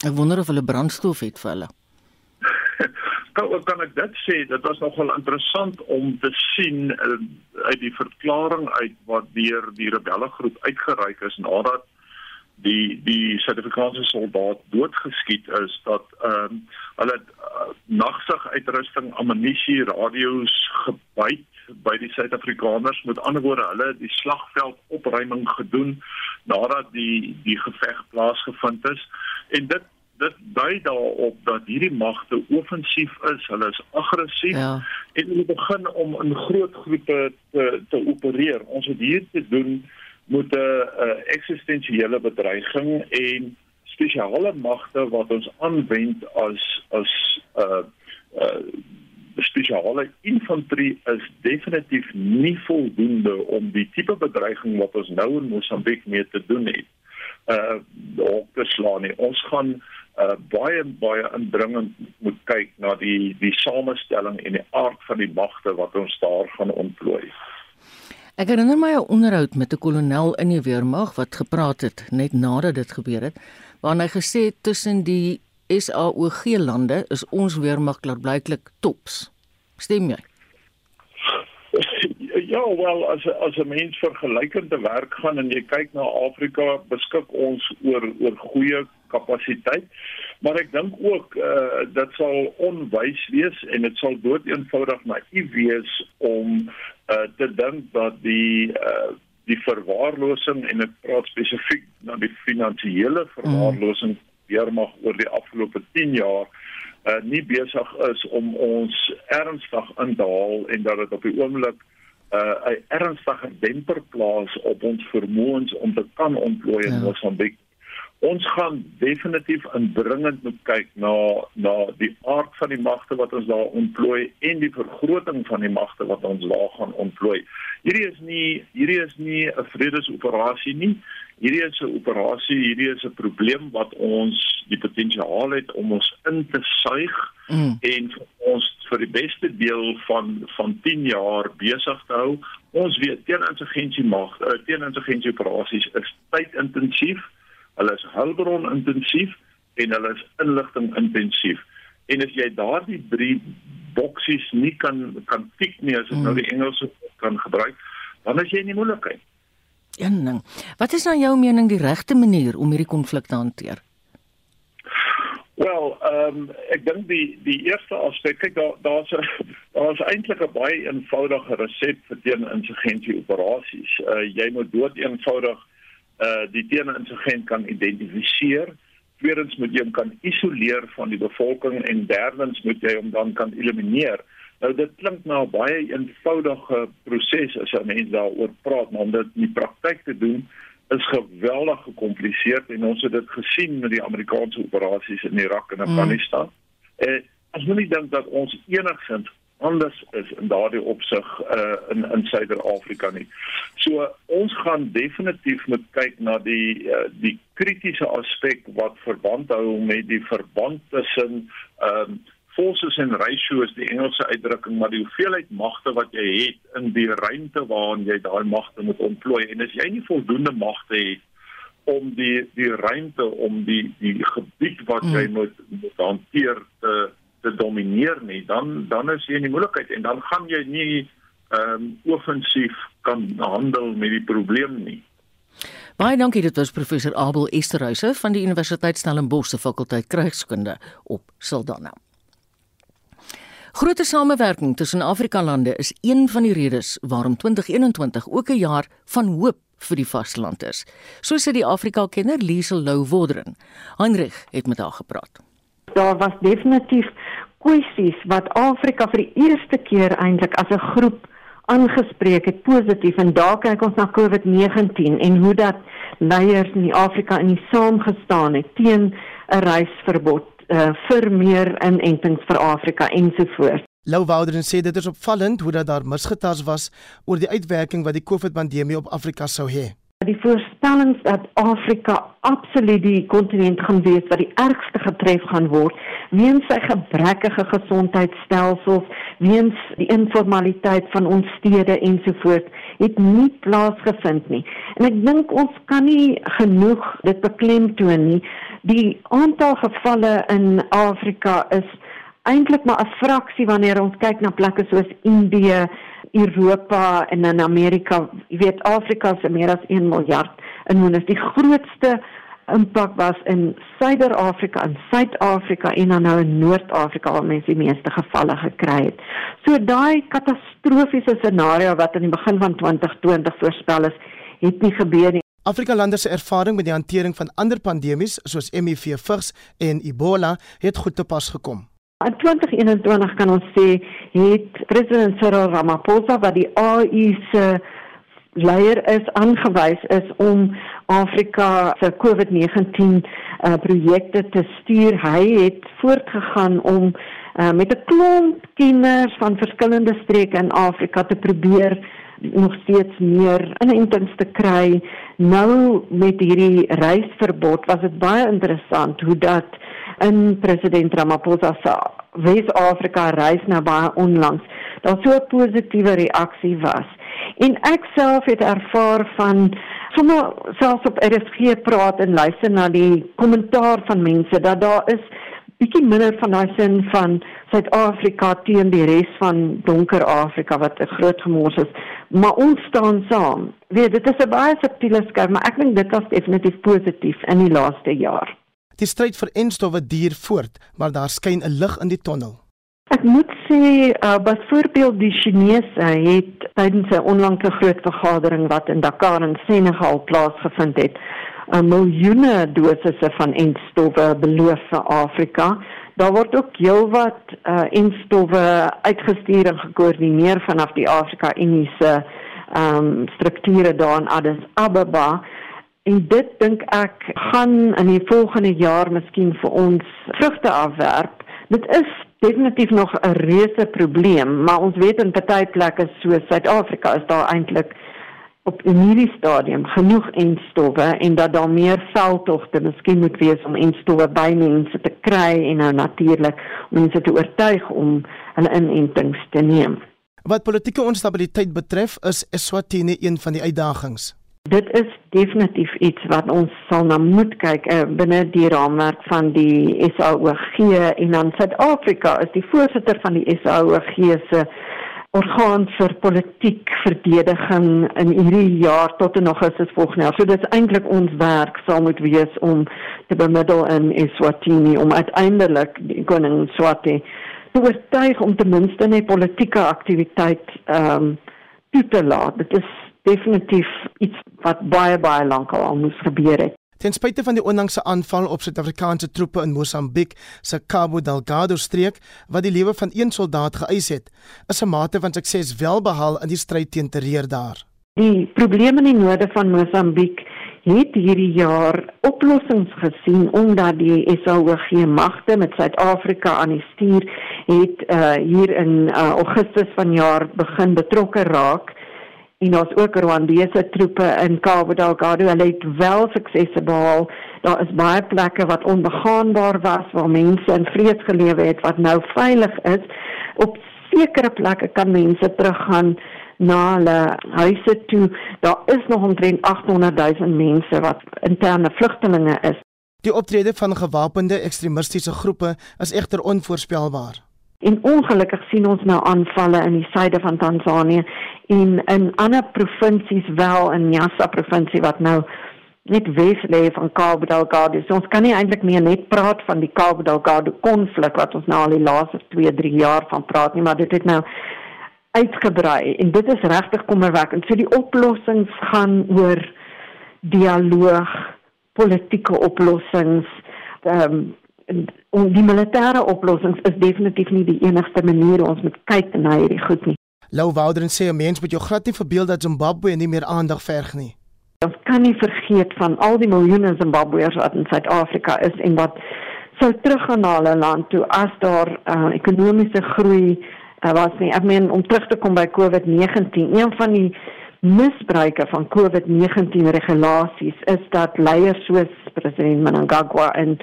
Speaker 1: Ek wonder of hulle brandstof het vir hulle. <laughs>
Speaker 16: kan kan ek dit sê dit was nogal interessant om te sien uh, uit die verklaring uit wat deur die rebelle groep uitgereik is nadat die die Suid-Afrikaanse soldaat doodgeskiet is dat ehm um, hulle uh, nagsig uitrusting, ammunisie, radio's gebyt by die Suid-Afrikaners. Met ander woorde, hulle het die slagveld opruiming gedoen nadat die die geveg plaasgevind is en dit dit dui daarop dat hierdie magte offensief is, hulle is aggressief
Speaker 1: Ja.
Speaker 16: en hulle begin om in groot groepe te te opereer. Ons het hier te doen met 'n uh, eksistensiële bedreiging en spesiale magte wat ons aanwend as as uh uh spesiale infantrie is definitief nie voldoende om die tipe bedreiging wat ons nou in Mosambiek mee te doen het uh op te slaan nie. Ons gaan uh baie baie indringend moet kyk na die die samestelling en die aard van die magte wat ons daar gaan ontplooi.
Speaker 1: Ek herinner my 'n onderhoud met 'n kolonel in die weermag wat gepraat het net nadat dit gebeur het, waarin hy gesê het tussen die SAOG lande is ons weermag klaarblyklik tops. Stem jy? <laughs>
Speaker 16: Ja, wel as as 'n mens vergelykend te werk gaan en jy kyk na Afrika, beskik ons oor oor goeie kapasiteit. Maar ek dink ook uh dit sal onwys wees en dit sal doeteenvoudig naïef wees om uh te dink dat die uh die verwaarlosing en ek praat spesifiek na die finansiële verwaarlosing weermag oor die afgelope 10 jaar uh nie besig is om ons ernstig in te haal en dat dit op die oomblik uh 'n ernstige demper plaas op ons vermoëns om te kan ontplooi in
Speaker 1: Ja.
Speaker 16: Mosambiek. Ons gaan definitief indringend moet kyk na na die aard van die magte wat ons daar ontplooi en die vergroting van die magte wat ons daar gaan ontplooi. Hierdie is nie hierdie is nie 'n vredesoperasie nie. Hierdie is 'n operasie, hierdie is 'n probleem wat ons die potensiaal het om ons in te suig
Speaker 1: Mm.
Speaker 16: en vir ons vir die beste deel van van 10 jaar besig te hou. Ons weet teeninsurgensie mag, uh, teeninsurgensie operasies is tydintensief, hulle is hulpbron intensief en hulle is inligting intensief. En as jy daardie drie boksies nie kan kan tik nie as ek nou die Engelse kan gebruik, dan is jy in die moeilikheid.
Speaker 1: Een ding. Wat is nou jou mening die regte manier om hierdie konflik te hanteer?
Speaker 16: Wel, ehm um, ek dink die die eerste aspek, kyk daar daar's <laughs> daar's eintlik 'n baie eenvoudige resep vir teeninsurgensie operasies. Uh jy moet dood eenvoudig uh die teeninsurgent kan identifiseer. Tweedens moet jy hom kan isoleer van die bevolking en derdens moet jy hom dan kan elimineer. Nou dit klink na 'n baie eenvoudige proses as jy mense daaroor praat, maar om dit in die praktyk te doen is geweldig gekompliseerd en ons het dit gesien met die Amerikaanse operasies in Irak en Afghanistan. Mm. Eh as jy nie dink dat ons enigsins anders is in daardie opsig uh in in Suider-Afrika nie. So ons gaan definitief moet kyk na die uh, die kritiese aspek wat verband hou met die verband tussen ehm um, forces and ratio is die Engelse uitdrukking maar die hoeveelheid magte wat jy het in die ruimte waarin jy daai magte moet ontplooi en as jy nie voldoende magte het om die die ruimte om die die gebied wat jy moet, moet hanteer te te domineer nie dan dan is jy in die moeilikheid en dan gaan jy nie ehm um, offensief kan handel met die probleem nie
Speaker 1: Baie dankie dit was professor Abel Esterhuise van die Universiteit Stellenbosch se fakulteit krygskunde op Saldanha. Groter samewerking tussen Afrika lande is een van die redes waarom 2021 ook 'n jaar van hoop vir die vasteland is. So sê die Afrika-kenner Liesel Lou Woderen. Heinrich het met haar gepraat.
Speaker 17: daar was definitief kwessies wat Afrika vir die eerste keer eintlik as 'n groep aangespreek het positief en daar kyk ons na COVID-19 en hoe dat leiers in Afrika in die saamgestaan het teen 'n reisverbod uh, vir meer inentings vir Afrika ensovoorts.
Speaker 18: Lou Wouderen sê dit is opvallend hoe dat daar misgetas was oor die uitwerking wat die COVID-pandemie op Afrika sou hê.
Speaker 17: Die voorspellings dat Afrika absoluut die kontinent gaan wees wat die ergste getref gaan word weens sy gebrekkige gesondheidstelsels, weens die informaliteit van ons stede ensovoorts, het nie plaasgevind nie. En ek dink ons kan nie genoeg dit beklemtoon nie. Die aantal gevalle in Afrika is eintlik maar 'n fraksie wanneer ons kyk na plekke soos Indië, Europa en in Amerika. Jy weet Afrika se meer as 1 miljard inwoners. Die grootste impak was in Suider-Afrika en Suid-Afrika en dan nou in Noord-Afrika waar mense die meeste gevalle gekry het. So daai katastrofiese scenario wat aan die begin van 2020 voorspel is, het nie gebeur nie.
Speaker 18: Afrika lande se ervaring met die hantering van ander pandemies soos HIV, vigs en Ebola het goed te pas gekom.
Speaker 17: In 2021 kan ons sê het president Cyril Ramaphosa wat die AU se leier is aangewys is om Afrika se COVID-19 uh, projekte te stuur. Hy het voortgegaan om uh, met 'n klomp kinders van verskillende streke in Afrika te probeer nog steeds meer inentings te kry. Nou met hierdie reisverbod was dit baie interessant hoe dat in president Ramaphosa se Wes-Afrika reis nou baie onlangs daar so 'n positiewe reaksie was. En ek self het ervaar van sommer selfs op RSG praat en luister na die kommentaar van mense dat daar is bietjie minder van daai sin van Suid-Afrika teen die res van donker Afrika wat 'n groot gemors is, maar ons staan saam. Weet, dit is 'n baie subtiele skuif, maar ek dink dit was definitief positief in die laaste jaar.
Speaker 18: Die stryd vir enstowwe duur voort, maar daar skyn 'n lig in die tonnel.
Speaker 17: Ek moet sê, uh, byvoorbeeld die Chinese het tydens 'n onlangse groot vergadering wat in Dakar in Senegal plaasgevind het, 'n miljoene dosisse van enstowwe beloof vir Afrika. Daar word ook heelwat uh, enstowwe uitgestuur en gekoördineer vanaf die Afrika Unie se um, strukture daar in Addis Ababa. En dit dink ek gaan in die volgende jaar miskien vir ons vrugte afwerp. Dit is definitief nog 'n reuse probleem, maar ons weet in party plekke soos Suid-Afrika is daar eintlik op 'n hierdie stadium genoeg enstowwe en dat daar meer veldtogte miskien moet wees om enstowwe by mense te kry en nou natuurlik mense te oortuig om hulle inentings te neem.
Speaker 18: Wat politieke onstabiliteit betref, is Eswatini een van die uitdagings.
Speaker 17: Dit is definitief iets wat ons sal na moet kyk uh, binne die raamwerk van die SAOG en dan Suid-Afrika is die voorsitter van die SAOG se orgaan vir politiek verdediging in hierdie jaar tot en Augustus volgende jaar. So dit is eintlik ons werk sal moet wees om te bemiddel in Eswatini om uiteindelik die koning Swati te oortuig om ten minste net politieke aktiwiteit ehm um, toe te laat. Dit is definitief iets wat baie baie lank al moes gebeur het.
Speaker 18: Ten spyte van die onlangse aanval op Suid-Afrikaanse troepe in Mosambiek se Cabo Delgado streek wat die lewe van een soldaat geëis het, is 'n mate van sukses wel behaal in die stryd teen terreur daar.
Speaker 17: Die probleme in die noorde van Mosambiek het hierdie jaar oplossings gesien omdat die SAOG magte met Suid-Afrika aan die stuur het uh, hier in uh, Augustus vanjaar begin betrokke raak en daar's ook Rwandese troepe in Cabo Delgado. Hulle het wel suksese behaal. Daar is baie plekke wat onbegaanbaar was waar mense in vrees gelewe het wat nou veilig is. Op sekere plekke kan mense teruggaan na hulle huise toe. Daar is nog omtrent 800 000 mense wat interne vlugtelinge is.
Speaker 18: Die optrede van gewapende ekstremistiese groepe is egter onvoorspelbaar.
Speaker 17: En ongelukkig sien ons nou aanvalle in die suide van Tansanië en in ander provinsies wel in Nyasa provinsie wat nou net wes lê van Cabo Delgado. So ons kan nie eintlik meer net praat van die Cabo Delgado konflik wat ons nou al die laaste 2, 3 jaar van praat nie, maar dit het nou uitgebrei en dit is regtig kommerwekkend. So die oplossings gaan oor dialoog, politieke oplossings, ehm um, en die militêre oplossings is definitief nie die enigste manier ons moet kyk na hierdie goed nie.
Speaker 18: Lou Wouderen sê 'n mens moet jou glad nie verbeel dat Zimbabwe nie meer aandag verg nie.
Speaker 17: Ons kan nie vergeet van al die miljoene Zimbabweërs wat in Suid-Afrika is en wat sou teruggaan na hulle land toe as daar uh, ekonomiese groei uh, was nie. Ek meen om terug te kom by COVID-19, een van die misbruike van COVID-19 regulasies is dat leiers soos president Mnangagwa en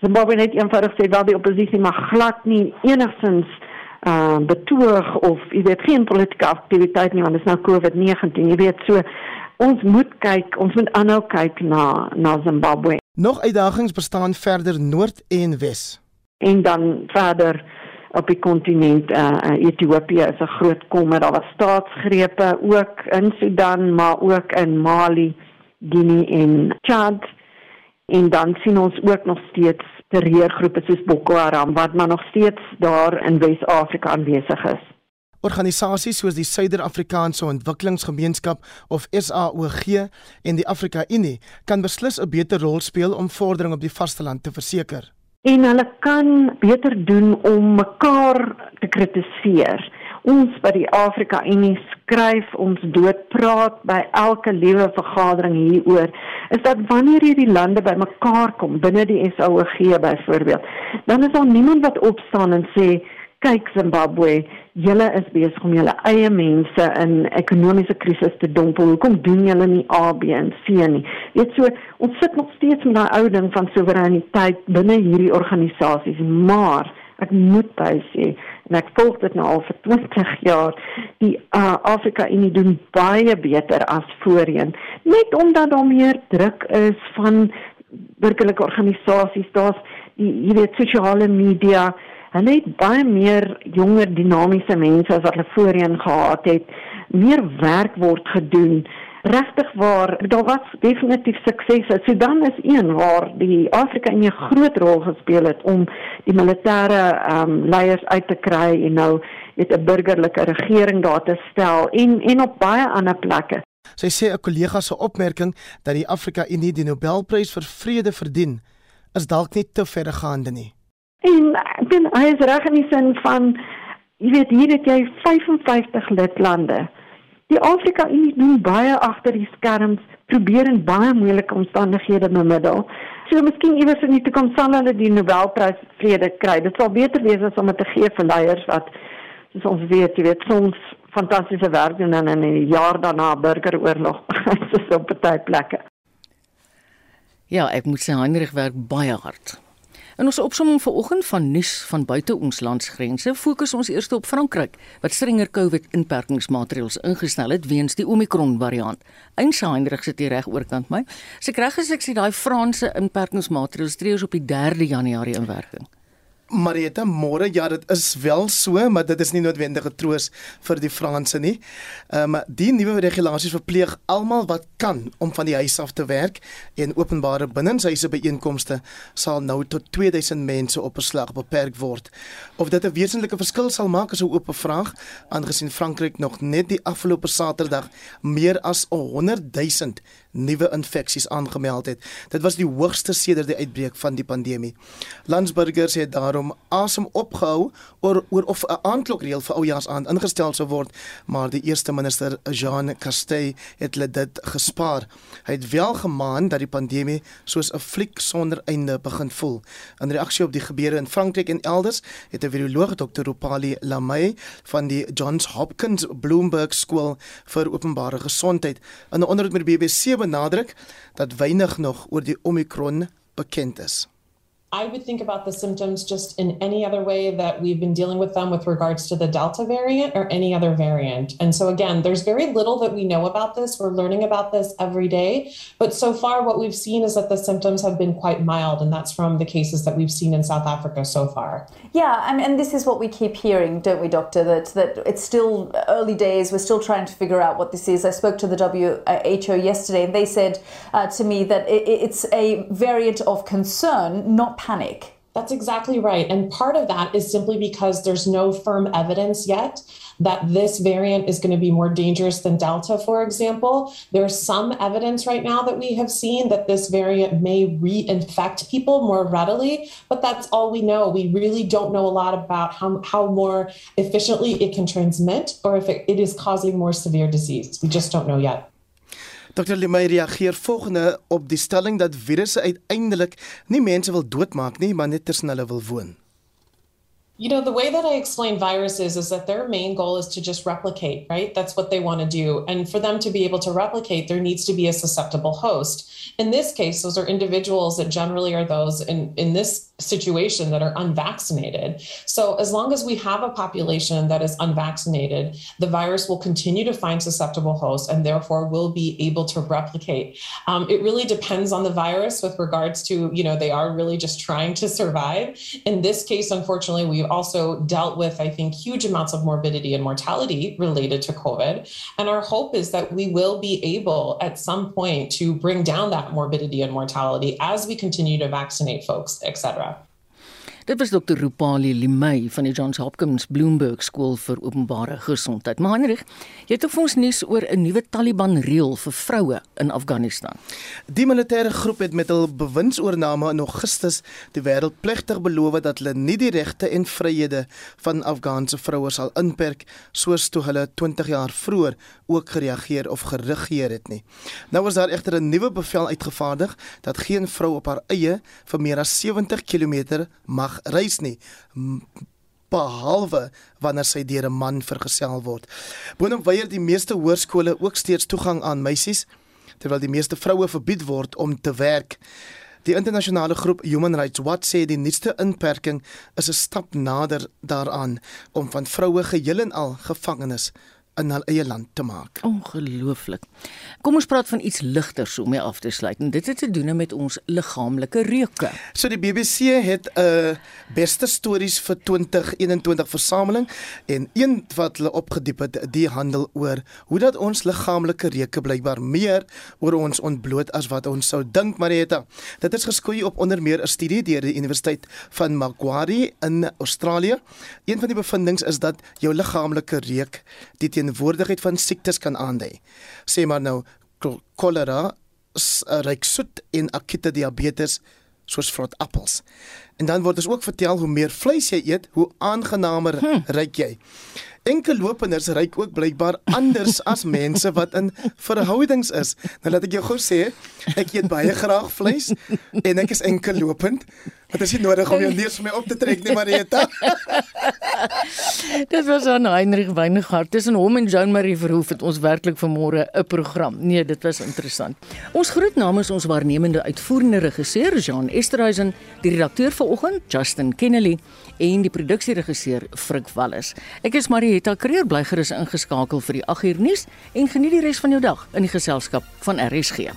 Speaker 17: Zimbabwe net eenvoudig sê dat die oppositie mag glad nie enigsins uh betoog of jy weet geen politieke aktiwiteit nie want dit is nou COVID-19 jy weet so ons moet kyk ons moet aanhou kyk na na Zimbabwe.
Speaker 18: Nog uitdagings bestaan verder noord en wes?
Speaker 17: En dan verder op die kontinent uh, Ethiopië is 'n groot kommer. Daar was staatsgrepe ook in Sudan maar ook in Mali Guinea en Chad En dan sien ons ook nog steeds terreurgroepe soos Boko Haram wat maar nog steeds daar in Wes-Afrika aanwesig is.
Speaker 18: Organisasies soos die Suider-Afrikaanse Ontwikkelingsgemeenskap of SAOG en die Afrika Unie kan beslis 'n beter rol speel om vordering op die vasteland te verseker.
Speaker 17: En hulle kan beter doen om mekaar te kritiseer. Ons by die Afrika Unie skryf ons doodpraat by elke liewe vergadering hieroor is dat wanneer hierdie lande bymekaar kom binne die SAOG byvoorbeeld, dan is daar niemand wat opstaan en sê kyk Zimbabwe, julle is besig om julle eie mense in ekonomiese krisis te dompel. Hoekom doen julle nie A, B en C nie? Dit so ons sit nog steeds met daai ou ding van soewereiniteit binne hierdie organisasies, maar ek moet by sê en ek volg dit nou al vir 20 jaar die uh, Afrika Unie doen baie beter as voorheen net omdat daar meer druk is van burgerlike organisasies daar's die jy weet sosiale media Hulle het baie meer jonger dinamiese mense as wat hulle voorheen gehad het. Meer werk word gedoen. Regtig waar, daar was definitief suksese. Sudan is een waar die Afrika 'n groot rol gespeel het om die militêre ehm um, leiers uit te kry en nou het 'n burgerlike regering daar te stel en en op baie ander plekke.
Speaker 18: Sy sê 'n kollega se opmerking dat die Afrika Unie die Nobelprys vir vrede verdien, is dalk nie te verregaande nie.
Speaker 17: En ek dink hy is reg in die sin van jy weet hier het jy 55 lidlande. Die Afrika Unie doen baie agter die skerms, probeer in baie moeilike omstandighede bemiddel. So miskien iewers in die toekoms sal hulle die Nobelprys vrede kry. Dit sal beter wees as om dit te gee vir leiers wat soos ons weet, jy weet soms fantastiese werk doen en in 'n jaar daarna burgeroorlog <laughs> soos op baie plekke.
Speaker 1: Ja, ek moet sê Heinrich werk baie hard. In ons opsomming vanoggend van nuus van buite ons landsgrense, fokus ons eers op Frankryk wat strenger COVID-inperkingsmaatreëls ingestel het weens die Omicron variant. Einsa Heinrich sit hier reg oorkant my. Sy so reg as ek sê daai Franse inperkingsmaatreëls tree ons op die 3de Januarie in werking.
Speaker 18: Marieta, môre ja, dit is wel so, maar dit is nie noodwendige troos vir die Franse nie. Ehm um, die nuwe regulasies verpleeg almal wat kan om van die huis af te werk en openbare binnenshuise byeenkomste sal nou tot 2000 mense op 'n slag beperk word. Of dit 'n wesenlike verskil sal maak is 'n oop vraag, aangesien Frankryk nog net die afgelope Saterdag meer as 100 000 nuwe infeksies aangemeld het. Dit was die hoogste sedert die uitbreek van die pandemie. Landsburgers het daarom asem opgehou oor oor of 'n aandklokreël vir oujaarsaand ingestel sou word, maar die eerste minister Jean Castex het hulle dit gespaar. Hy het wel gemaan dat die pandemie soos 'n fliek sonder einde begin voel. In reaksie op die gebeure in Frankryk en elders het 'n viroloog Dr. Rupali Lamay van die Johns Hopkins Bloomberg Skool vir Openbare Gesondheid in 'n onderhoud met die BBC benadruk dat weinig nog oor die Omicron bekend is.
Speaker 19: I would think about the symptoms just in any other way that we've been dealing with them with regards to the Delta variant or any other variant. And so, again, there's very little that we know about this. We're learning about this every day. But so far, what we've seen is that the symptoms have been quite mild, and that's from the cases that we've seen in South Africa so far.
Speaker 20: Yeah, I mean, and this is what we keep hearing, don't we, Doctor? That, that it's still early days. We're still trying to figure out what this is. I spoke to the WHO yesterday, and they said uh, to me that it, it's a variant of concern, not panic.
Speaker 19: That's exactly right. And part of that is simply because there's no firm evidence yet that this variant is going to be more dangerous than Delta, for example. There's some evidence right now that we have seen that this variant may reinfect people more readily, but that's all we know. We really don't know a lot about how, how more efficiently it can transmit or if it, it is causing more severe disease. We just don't know yet.
Speaker 18: Dr. Lemay reageer volgende op die stelling dat virusse uiteindelik nie mense wil doodmaak nie, maar net tussen hulle wil woon.
Speaker 19: You know, the way that I explain viruses is that their main goal is to just replicate, right? That's what they want to do. And for them to be able to replicate, there needs to be a susceptible host. In this case, those are individuals that generally are those in, in this situation that are unvaccinated. So, as long as we have a population that is unvaccinated, the virus will continue to find susceptible hosts and therefore will be able to replicate. Um, it really depends on the virus with regards to, you know, they are really just trying to survive. In this case, unfortunately, we've also dealt with, I think, huge amounts of morbidity and mortality related to COVID. And our hope is that we will be able at some point to bring down that morbidity and mortality as we continue to vaccinate folks, et cetera.
Speaker 1: Dit was Dr. Rupali Limay van die Johns Hopkins Bloomberg Skool vir Openbare Gesondheid. Maar Heinrich, jy het ook vir ons nuus oor 'n nuwe Taliban reël vir vroue in Afghanistan.
Speaker 18: Die militêre groep het met hul bewindsoorname in Augustus die wêreld plegtig beloof dat hulle nie die regte en vryhede van Afghaanse vroue sal inperk soos toe hulle 20 jaar vroeër ook gereageer of geregeer het nie. Nou is daar egter 'n nuwe bevel uitgevaardig dat geen vrou op haar eie vir meer as 70 km mag reis nie behalwe wanneer sy deur 'n man vergesel word. Boonop weier die meeste hoërskole ook steeds toegang aan meisies terwyl die meeste vroue verbied word om te werk. Die internasionale groep Human Rights Watch sê die nuutste inperking is 'n stap nader daaraan om van vroue geheel en al gevangenes in hul eie land te maak.
Speaker 1: Ongelooflik. Kom ons praat van iets ligter so om mee af te sluit. En dit het te doen met ons liggaamlike reuke.
Speaker 18: So die BBC het 'n uh, beste stories vir 2021 versameling en een wat hulle opgediep het, die handel oor hoe dat ons liggaamlike reuke blykbaar meer oor ons ontbloot as wat ons sou dink, Marieta. Dit is geskoei op onder meer 'n studie deur die Universiteit van Macquarie in Australië. Een van die bevindinge is dat jou liggaamlike reuk die teenwoordigheid van siektes kan aandui. Sê maar nou kolera, ryk soet en akute diabetes soos vrot appels. En dan word ons ook vertel hoe meer vleis jy eet, hoe aangenamer hm. ryk jy. Enkel lopenders ryk ook blykbaar anders as <laughs> mense wat in verhoudings is. Nou laat ek jou gou sê, ek eet baie graag vleis en ek is enkel lopend. Wat is nie nodig om jou neus vir my op te trek nie, Marieta. <laughs>
Speaker 1: Dit was aan Heinrich Weingart. Tussen hom en Joan Marie Verhoef het ons werklik vanmôre 'n program. Nee, dit was interessant. Ons groet namens ons waarnemende uitvoerende regisseur Jean Esterhuizen, die redakteur vanoggend Justin Kennedy en die produksieregisseur Frik Wallis. Ek is Marieta Kreer bly gerus ingeskakel vir die 8uur nuus en geniet die res van jou dag in die geselskap van RSG.